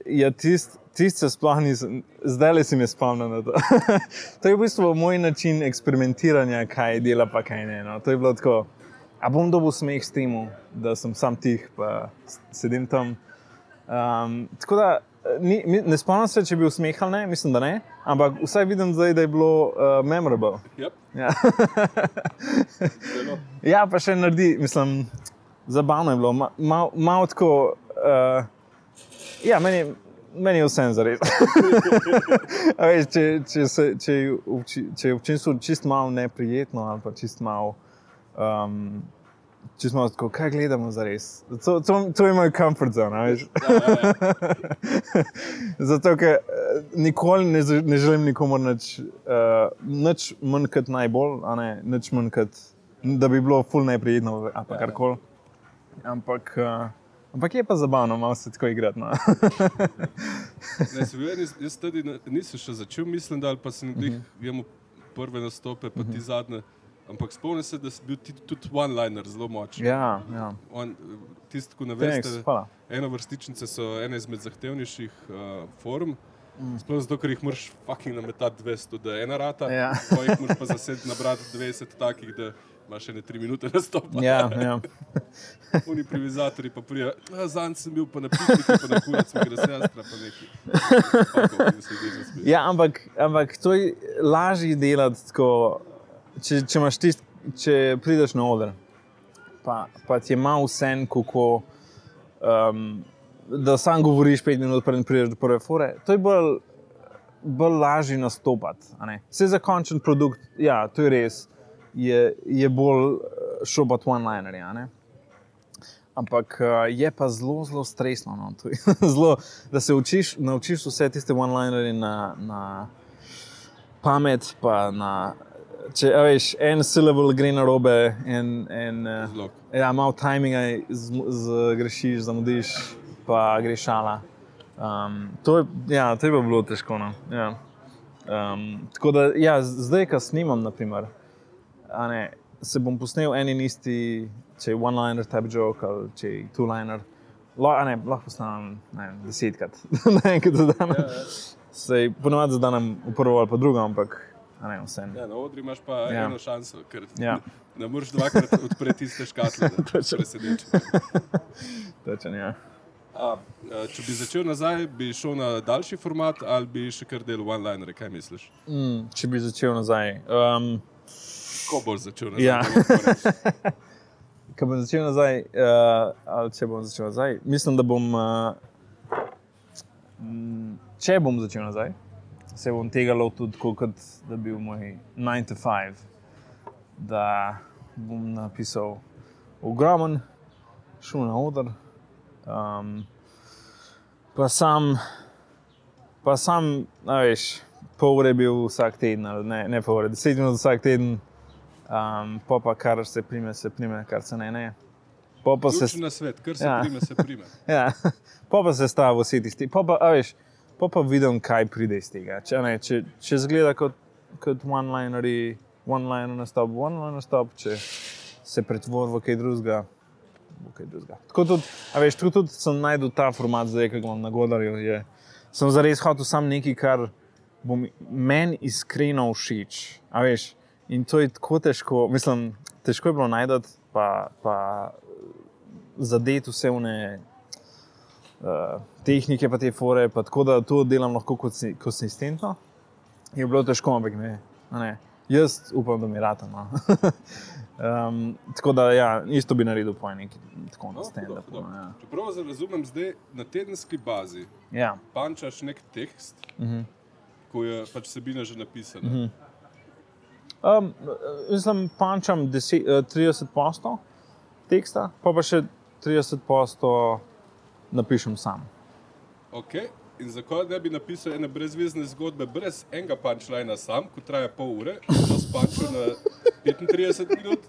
ja, tist, tist se sploh nisem, zdaj le si mi spomnil na to. to je v bistvu moj način eksperimentiranja, kaj dela, pa kaj ne. No. To je bilo tako, a bom dobil smeh s tem, da sem sam tih, pa sedim tam. Um, tako da, ni, ne spomnim se, če je bil smeh ali ne, mislim, da ne, ampak vsaj vidim zdaj, da je bilo uh, memorable. Yep. Ja. Ja, pa še naredi, mislim, zabavno je bilo, Ma- malo mal tako. Uh, ja, meni, meni je vse zares. A veš, če, če, se, če, če je občinstvo čist malo neprijetno ali pa čist malo. Um, Če smo tako, kaj gledamo za res? To, to, to je moj comfort zone. veš. Ja, ja, ja. Zato, ker eh, nikoli ne, ne želim nikomor nič, uh, nič manj kot najbolj, ne nič manj kot, da bi bilo ful neprijetno ali pa Ja. karkoli. Ampak, uh, ampak je pa zabavno, malo se tako igrati. No. Ne, se vem, jaz, jaz tudi nisem še začel, mislim, da pa sem jih imel prve nastope, pa ti zadnje. Ampak spomnim se, da si bil ti tudi one-liner zelo močen. ja, ja. On, tisti, ki ne Thanks, veste, hvala. eno vrstičnice so ene izmed zahtevnejših uh, form. Mm. Sploh zato, ker jih moraš fucking nametati 200, da je ena rata. Ja. Pa jih moraš pa zased nabrati 20 takih, da imaš še ne 3 minute nastopa. Ja, ja. Oni improvizatori pa prijajo, zanj sem bil pa na pikniku, pa na kurac, gre se jastra, pa neki. Zasmejijo. ja ampak, ampak to je lažje delati, tako, če, če, tist, če prideš na oder. Pa, pa ti je malo vse, kako. Um, da sam govoriš pet minut, preden prideš do prve fore. To je bolj, bolj lažje nastopati. Vse za končen produkt, ja, to je res, je, je bolj eh, šobat one-linerje. a ne. Ampak uh, je pa zelo, zelo stresno. No. Zelo, da se učiš, naučiš vse tiste one-linerje na, na pamet, pa na. Če a veš, en syllable gre na robe, en, en, uh. Ja, malo timinga zgrešiš, zamudiš, pa greš šala. Um, to, je, ja, to je bilo težko. No. Ja. Um, tako da, ja, zdaj, ko snimam, naprimer, ne, se bom posnel en in isti, če je one-liner, type joke ali če je two-liner. La, a ne, lahko posnamem ne desetkrat, naenkrat za dan. Ja, ja. Ponovadi zadanam v prvo ali pa drugo, ampak ne, vse. Ja, na odri imaš pa Ja. eno šanso, ker Ja. ne, moreš dvakrat odpreti iste škatle, da Točno. presedeč. Točen, ja. A, če bi začel nazaj, bi šel na daljši format ali bi še kar delal one-linere, kaj misliš? mm, če bi začel nazaj. Um, Ko boš začel nazaj? Ja. Ko bom začel nazaj, uh, ali če bom začel nazaj, mislim, da bom. Uh, mm, če bom začel nazaj, se bom tega lotil tako, kot da bi bil moj 9 to 5. Da bom napisal ogromen, šel na oder, um, pa sam, pa sam, veš, pol ure bil vsak teden, ne, ne pol ure, deset minut vsak teden. Um, pa pa kar se prime, se prime, kar se ne. ne. Pa pa se, Ključni na svet, kar se Ja. prime, se prime. ja, pa pa se stava vsi tisti. Pa pa, veš, pa pa vidim, kaj pride iz tega. Če, ne, če, če zgleda kot, kot one-lineri, one-liner nastop, one-liner nastop, če se pretvori v kaj drugega. Tako tudi, veš, tako tudi sem najdel ta format, zdaj, ga imam na Godarju. Je, sem zares hotel sam nekaj, kar bo meni iskreno všeč. In to je tako težko, mislim, težko je bilo najti, pa, pa zadeti vse vne uh, tehnike, pa te fore, pa tako da to delam lahko konsi- konsistentno. Je bilo težko, ampak ne. ne. Jaz upam, da mi rata. No. um, tako da, ja, isto bi naredil po neki tako na No, stand-upu. no, Ja. Čeprav zdaj razumem, zdaj na tedenski bazi Ja. pančaš nek tekst, uh Mhm. -huh. ko je pač vsebina že napisana. Uh -huh. Um, mislim, pančam 10, eh, 30 postov teksta, pa pa še 30 postov napišem sam. okay. In zakaj ne bi napisal ene brezvezne zgodbe brez enega punčlina sam, ko traja pol ure, to spančil na 35 minut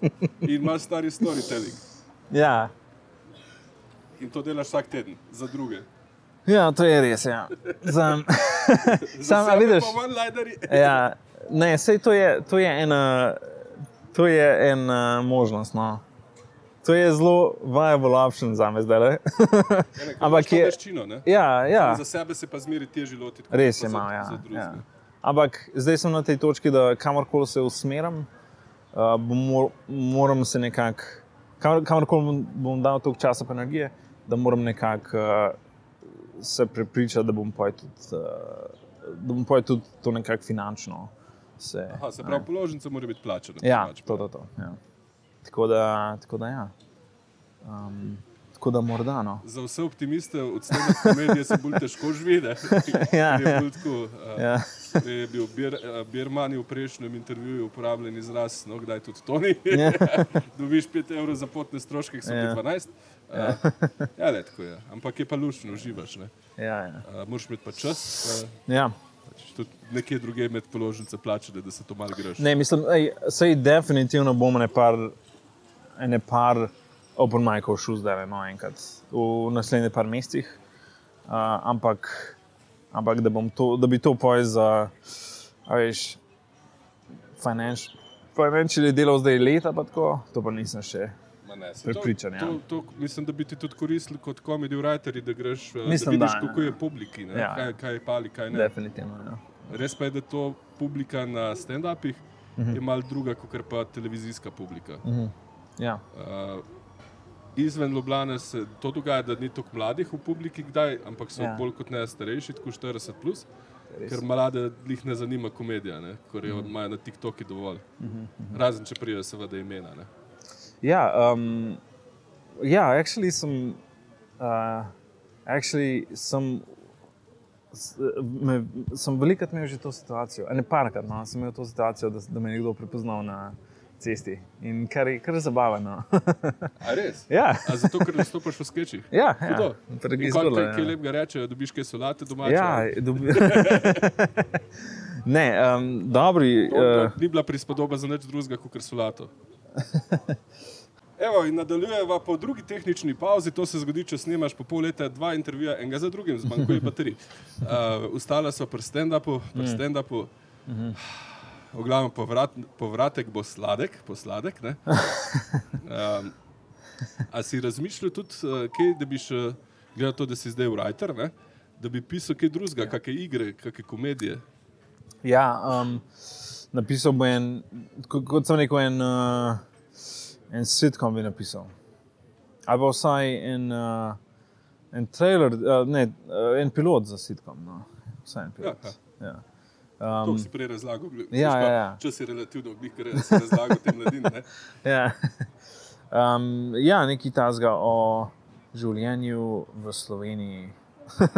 in imaš stari storytelling. Ja, In to delaš vsak teden za druge. ja to je res. Ja. Sam, sam, a vidiš, pa one-lineri. ja, ne, sej to je, to je ena, to je ena možnost. No. To je zelo viable option za me zdaj. Ampak je- Veščino, ne? Ja, ja. Za sebe se pa zmeri težje lotiti. kot Res je malo. Ja, ja. Ampak zdaj sem na tej točki, da kamorkoli se usmerim, uh, mor, moram se nekako, kamor, kamorkoli bom, dal toliko časa in energije, da moram nekako uh, se prepriča, da bom poj tudi, uh, da bom poj tudi to nekako finančno. Se, Aha, se pravi, položnice mora biti plačane. Ja, pač, to, to, to, ja. Tako da, tako da ja. Um, tako da morda no. Za vse optimiste od strani komedije se bolj težko živi. Ja, je ja. tako, uh, Ja. Je bil Bir, uh, Birmani v prejšnjem intervjuju uporabljen izraz, no, kdaj tudi to ni. Ja. Dobiš 5 evrov za potne stroške, ki so Ja. ti 12. Uh, ja, le tako je. Ampak je pa lušno, uživaš. Ne? Ja, ja. Uh, moraš imeti pa čas. Uh, ja. pač tudi nekje druge med položnice plačane, da se to malo greš. Ne, mislim, ej, sej definitivno bomo ne par, ene par open micov šel zdaj, no, enkrat v naslednjih par mesecih. Uh, ampak, ampak da, to, da bi to poje za, veš, finanč, financially delal zdaj leta, pa tako, to pa nisem še. Ne, Prepričan, ja. to, to, to, mislim, da bi ti tudi koristili kot komedi writerji, da greš uh, Mislim, da vidiš, da, ja. kako je publiki, ne, Ja. kaj, kaj je pali, kaj ne. Definitivno. Ja. Res pa je, da to publika na stand-upih uh Mhm. -huh. je mal druga, kot pa televizijska publika. Uh -huh. Ja. uh, izven Ljubljana se to dogaja, da ni toliko mladih v publiki, kdaj, ampak so Ja. bolj kot ne starejši, tako 40 plus. Ker mlade jih ne zanima komedija, ne, ker jo Mhm. imajo na TikToku dovolj. Uh -huh. Razen če prijo, seveda, imena. Ne. Ja, um, ja, actually sem, uh, actually sem, me, sem velikokrat imel že to situacijo, ne parkrat, no, sem imel to situacijo, da, da me je nekdo prepoznal na cesti in kar je kar zabavno. A res? ja, A zato, ker nastopaš v sketchih? ja, ja. Prvi kaj, kaj, ja. lepega reče, dobiš kaj solate domače? Ja, dobi... ne, um, dobri. To, Uh, to ni bila prispodoba za nič drugega kot solato. Evo, in nadaljujeva po drugi tehnični pauzi. To se zgodi, če snimaš po pol leta dva intervjuja, enega za drugim, zmanjkuje pa tri. Uh, ustala so pri stand-upu, pri stand-upu. V glavnem povrat, povratek bo sladek, posladek. ne. Um, a si razmišljal tudi, uh, kaj, da bi še, glede to, da si zdaj writer, ne, da bi pisal kaj drugega, kakšne igre, kakšne komedije? Ja, um, napisal bo en, ko- kot sem rekel, en, uh, en sitcom bi napisal. Ali pa vsaj en, uh, en trailer, uh, ne, uh, en pilot za sitcom. No. Vsaj en pilot. Ja, ja. To si prej razlagal. veš ja, pa, ja, ja. Če si relativno oblih, ker si razlagal tem mladim. ne. Ja, um, ja nekaj tazga o življenju v Sloveniji.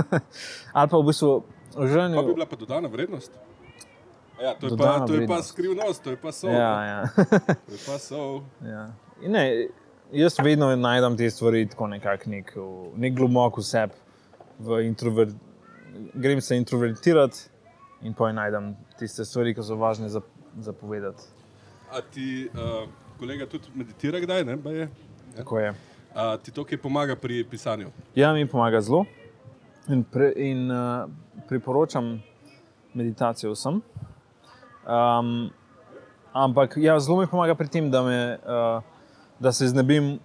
Ali pa v bistvu o Pa bi življenju. bila pa dodana vrednost. Ja, to, je pa, Dodana to je pa vrednost. skrivnost, to je pa sol. Ja, ja. To je pa sol. Ja. In Ne, jaz vedno najdem te stvari tako nekako nek, nek globok v sebi, v introver... grem se introvertirati in pa najdem tiste stvari, ki so važne za, za povedati. A ti, uh, kolega, tudi meditira kdaj? Ne, baje? Tako je. A ti to, kaj pomaga pri pisanju? Ja, mi pomaga zelo in, pre, in uh, priporočam meditacijo vsem. Um, ampak ja, zelo mi pomaga pri tem, da, me, uh, da se znebim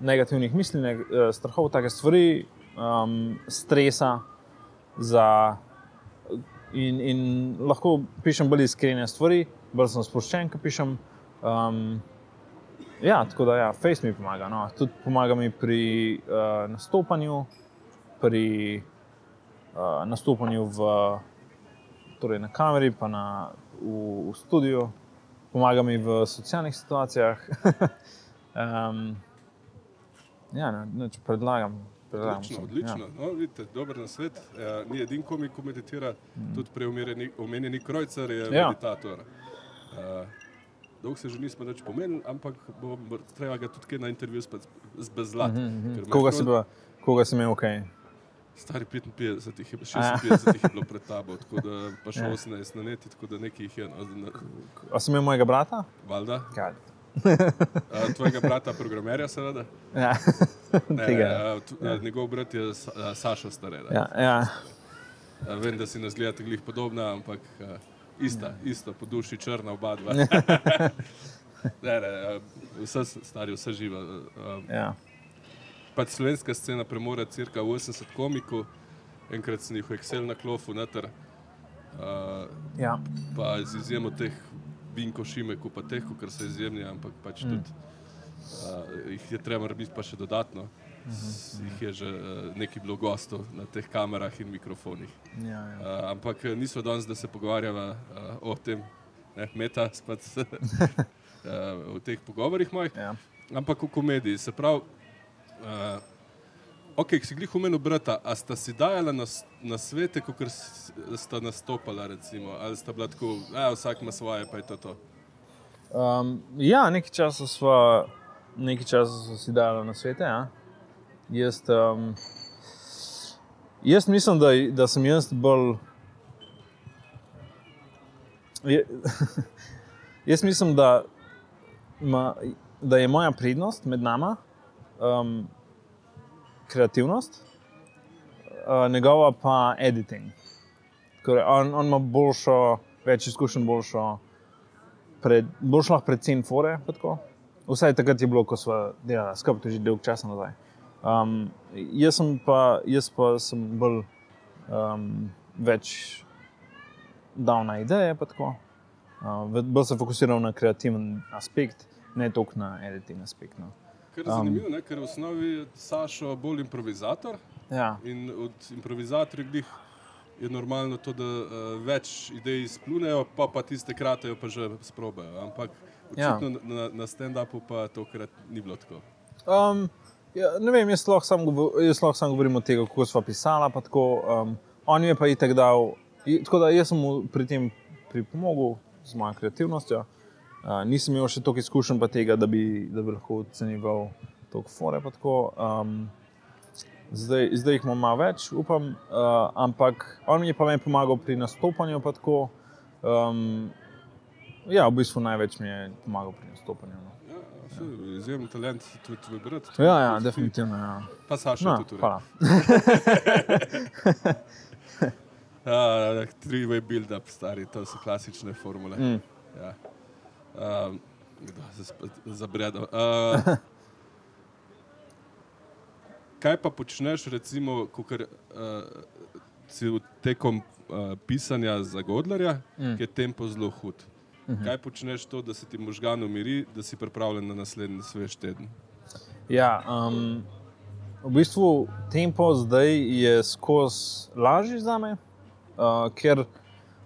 negativnih misli, ne, uh, strahov, take stvari, um, stresa. Za, in, in lahko pišem bolj iskrene stvari, bolj sem sproščen, ko pišem. Um, Ja, tako da, ja, Face mi pomaga. No. Tudi pomaga mi pri uh, nastopanju, pri uh, nastopanju v, torej na kameri, pa na, v, v studiu, pomaga mi v socialnih situacijah. um, ja, ne, neč predlagam. Odlično, vsem, odlično. No, vidite, dober na svet. Uh, ni edin komik, ko meditira, tudi prej omenjeni- Krojcer je Ja. meditator. Uh, Dolgo se že nismo več pomenili, ampak bo treba ga tudi kaj na intervju zbezlati. Ja. Koga si, pa, koga si imel, ok? Stari 55, jih je, pa A ja. 56 jih je bilo pred tabo, tako da pa še Ja. 18 na neti, tako da nekaj jih je. No, na, A si imel mojega brata? Valda, Kaj? Uh, tvojega brata, programerja, seveda. Ja, Ne, tega. uh, t, uh, njegov brat je Sa- Saša Stareda. Ja, ja. Vem, da si nas gledate glih podobna, ampak ista, Ja. ista po duši črna oba dva. ne, ne, vse stari, vse živa. Ja. pač slovenska scena premore cirka 80 komikov, enkrat sem jih v Excel na klofu noter. Uh, ja. pa z izjemo teh Vinko Šimeku, pa teh, ker so izjemni, ampak pač mm. tudi uh, jih je treba narediti pa še dodatno. uh, jih je že uh, nekaj bilo gostov na teh kamerah in mikrofonih. Ja, ja. Uh, ampak nismo danes, da se pogovarjava uh, o tem, ne, meta, spet uh, v teh pogovorih mojih, Ja. ampak v komediji. Se pravi, uh, ok, ki si glih umenil brata, a sta si dajala na, na svete, kot sta nastopala, recimo, ali sta bila tako, a vsak ima svoje, pa je to to. Um, ja, nekaj časa smo, nekaj časa so si dali na svete. Ja. Jaz, um, jaz mislim, da, da sem jaz bolj. Jaz mislim, da, ma, da je moja prednost med nama um, kreativnost, uh, njegova pa editing. Torej, on, on ima boljšo, več izkušenj, boljšo pred, bolj šlo predvsem fore. Vsaj takrat je bilo, ko smo delali skupaj, to je že dolgo časa nazaj. Um, jaz, sem pa, jaz pa sem bolj um, več dal na ideje. pa tako. Uh, bolj se fokusiral na kreativen aspekt, ne toliko na editing aspekt. No. Ker je zanimivo, ne? ker je v osnovi Sašo bolj improvizator Ja, in od improvizatorjev je normalno to, da uh, več idej izplunejo, pa, pa tiste kratejo, pa že sprobajo. Ampak Ja. očitno na, na stand-upu pa tokrat ni bilo tako. Um, ja, ne vem, jaz lahko sam, govo- jaz lahko sam govorim o tem, kako smo pisali. pa Tako, um, on mi je pa itek dal. Tako da jaz sem mu pri tem pripomogel z mojo kreativnostjo. Uh, nisem imel še toliko izkušenj pa tega, da bi, da bi lahko ocenjeval toliko fore. Tako, um, zdaj, zdaj jih imam malo več, upam. Uh, ampak on mi je pa meni pomagal pri nastopanju. pa Tako, um, ja, v bistvu največ mi je pomagal pri nastopanju. No. Ja, izjemen talent tudi tvoj brat. Ja, ja, definitivno. Ja. Pa Saša No, tudi. hvala. Uh, Three-way build-up, stari, to so klasične formule. Mm. Ja. Um, kdo se spet zabredel? Uh, kaj pa počneš, recimo, ko uh, si v tekom uh, pisanja za Godlerja, mm. ki je tempo zelo hud? Mm -hmm. Kaj počneš to, da se ti možgan umiri, da si pripravljen na naslednji svež teden? Ja, um, v bistvu tempo zdaj je skozi lažji za me, uh, ker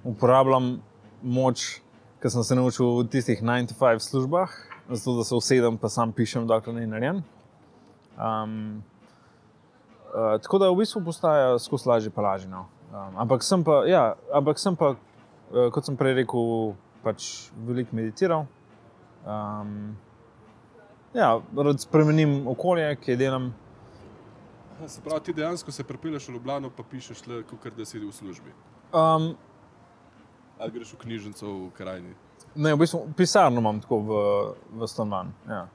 uporabljam moč, ki sem se naučil v tistih 9-5 službah, zato da se usedem pa sam pišem, dokler ni narejen. Um, uh, tako da v bistvu postaja skozi lažje pa lažje. No. Um, ampak sem pa, ja, ampak sem pa, uh, kot sem prej rekel, pač veliko meditiral. Um, Ja, rad spremenim okolje, ki delam. Se pravi, ti dejansko se pripelješ v Ljubljano, pa pišeš le, kot da si v službi. Um, Ali greš v knjižnico v krajini. ne, v bistvu pisarno imam tako v, v stanovanju. Ja.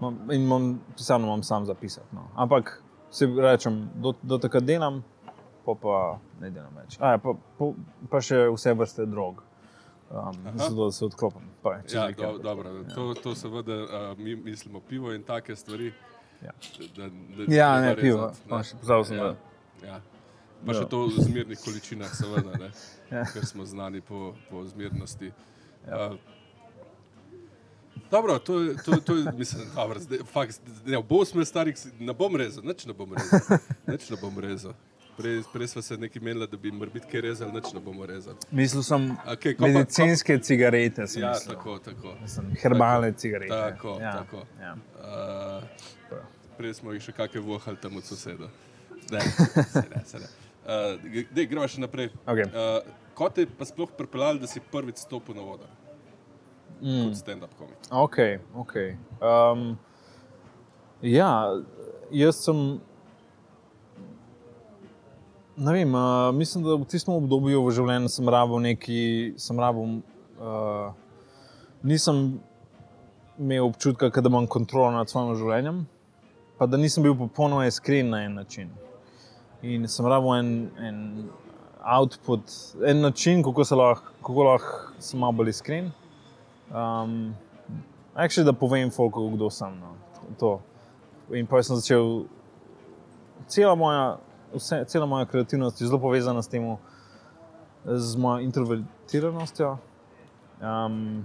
Imam- In imam, pisarno imam sam zapisati. No. Ampak si rečem, do, do takrat delam, pa, pa ne delam več. A, ja, pa, pa, pa še vse vrste drog. Um, zato da se odklopim. Pa, Ja, do, dobro, to, to seveda uh, mi mislimo pivo in take stvari. Ja. Da, da, Ja, treba ne, pivo. Pa še pozabil sem, ja, da- ja. Pa še Ja. to v zmernih količinah, seveda, ne, Ja. ker smo znani po, po zmernosti. Ja. Uh, Dobro, to je, to, to je mislim, dobro, zdaj, fakt, ne, bo smo starih, ne bom rezal, nič ne bom rezal. Nič ne bom rezal. Prej, prej smo se nekaj menili, da bi kaj rezali, nič ne bomo rezali. Mislil sem Okej, ko medicinske cigarete. sem Ja, mislil. tako, tako. Mislim, herbalne cigarete. Tako, ja, tako. Ja. Uh, prej smo jih še kakšne vohali tam od soseda. Ne, se ne, se ne. Uh, dej, gremo še naprej. Okej. Uh, kot te je pa sploh pripeljali, da si prvič stopil na vodo? Mm. Kot stand-up komik. Ok, ok. Um, ja, jaz sem. Ne vem, uh, mislim, da v tistem obdobju v življenju sem rabil neki, sem rabil. Uh, nisem imel občutka, ka da imam kontrolo nad svojim življenjem, pa da nisem bil popolnoma iskren na en način. In sem rabil en, en output, en način, kako se lahko, kako lahko sem malo bolj iskren. Um, actually, da povem folku, kdo sem. No. To. In pa sem začel, cela moja, vse, cela moja kreativnost je zelo povezana s tem, z mojo introvertiranostjo. Um,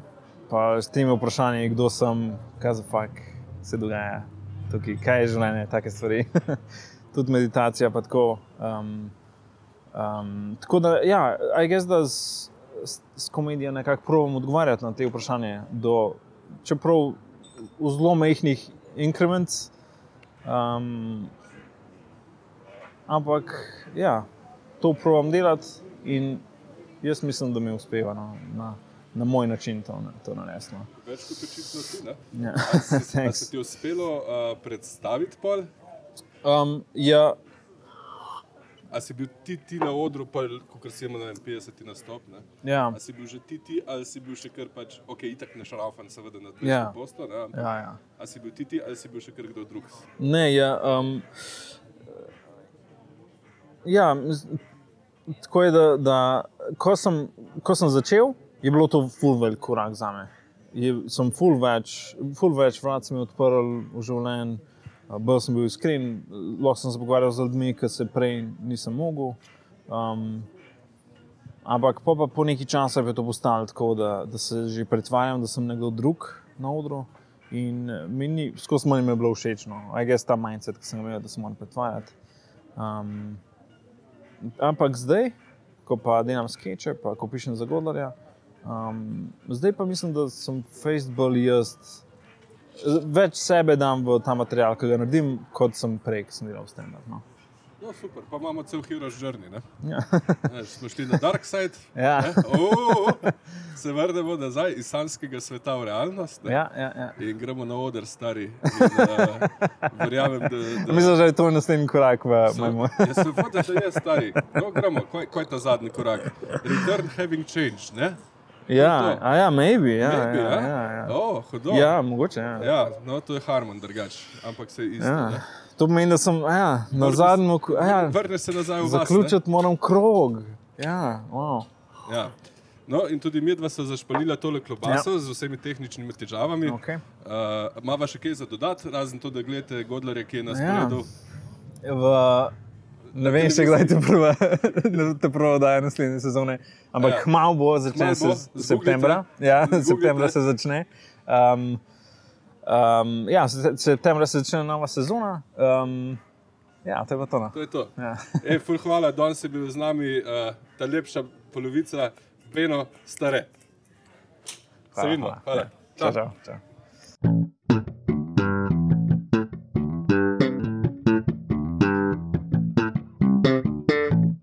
pa s temi vprašanji, kdo sem, kaj za fak se dogaja. tukaj, kaj je življenje, take stvari. Tudi meditacija, tako. Um, um, tako da, ja, I guess da s, s, s komedijo nekako probujem odgovarjati na te vprašanje, do, čeprav v zelo majhnih inkrements. Um, ampak, ja, to probujem delati in jaz mislim, da mi uspeva no, na, na moj način to, to. No. Več kot očitno ti. ne? Ja, A si- a se ti uspelo uh, predstaviti pol? Um, ja, A si bil ti, ti na odru, kot si imel na vem, 50 nastop? Ne? ja, A si bil že ti, ti ali si bil še kar pač, ok, itak ne šraufan, seveda na 200 Ja. posto, ne? ampak ja, ja. A si bil ti, ti ali si bil še kar kdo drug? Ne, ja, um, ja, tako je, da, da ko, sem, ko sem začel, je bilo to ful velik korak za me. Je, sem ful več, ful več vrat sem odprl v življenju, bolj sem bil iskren, lahko sem se pogovarjal z ljudmi, ki se prej nisem mogel. Um, ampak po, po neki času je to postalo tako, da, da se že pretvarjam, da sem nekdo drug na odru. In eh, meni, skozi manj mi je bilo všeč, no, a je ta mindset, ki sem ga imel, da se moram pretvarjati. Um, ampak zdaj, ko pa delam skeče, pa ko pišem za Godlerja, um, zdaj pa mislim, da sem Facebook jaz. Več sebe dam v ta material, ki ga naredim, kot sem prej, ki sem delal s tem. No. No, super, pa imamo cel Heroes Journey. Ne? Ja. Ne, smo šli na Dark Side, Ja. ne? O, se vrnemo nazaj iz sanskega sveta v realnost. Ne? Ja, ja, ja. In gremo na oder, stari. In, uh, verjamem, da, da Mislim, da je to naslednji korak v so- mojem. Jaz sem fotel, da je stari. No, gremo, kaj, kaj je ta zadnji korak? Return having changed, ne? Ja, a ja, maybe. Ja, Maybe, ja, a? ja, ja. O, hudo. ja, mogoče. Ja. Ja, no, to je Harmon drugač, ampak se isto. Ja. ne. To pomeni, da sem ja, na zadnjem. Ja, Vrne se nazaj v vas. zaključiti moram krog. Ja, wow. Ja. No, in tudi mi dva sva zašpalila tole klobaso ja. z vsemi tehničnimi težavami. Okay. Uh, Mava še kaj za dodati, razen to, da gledate Godlerja, ki je na Ja. sporedu. V, ne vem še kdaj te prva, te prva daje naslednje sezone, ampak Ja. ja. malo bo, začne Kmalu bo, se septembra. Ja, Zgooglite. septembra se začne. Um, um, ja, se- septembra se začne nova sezona. Um, ja, to je to. No. To je to. Ja. E, ful, hvala, danes je bil z nami uh, ta lepša polovica, Beno, stare. Se vidimo. Hvala. Čau, čau, čau.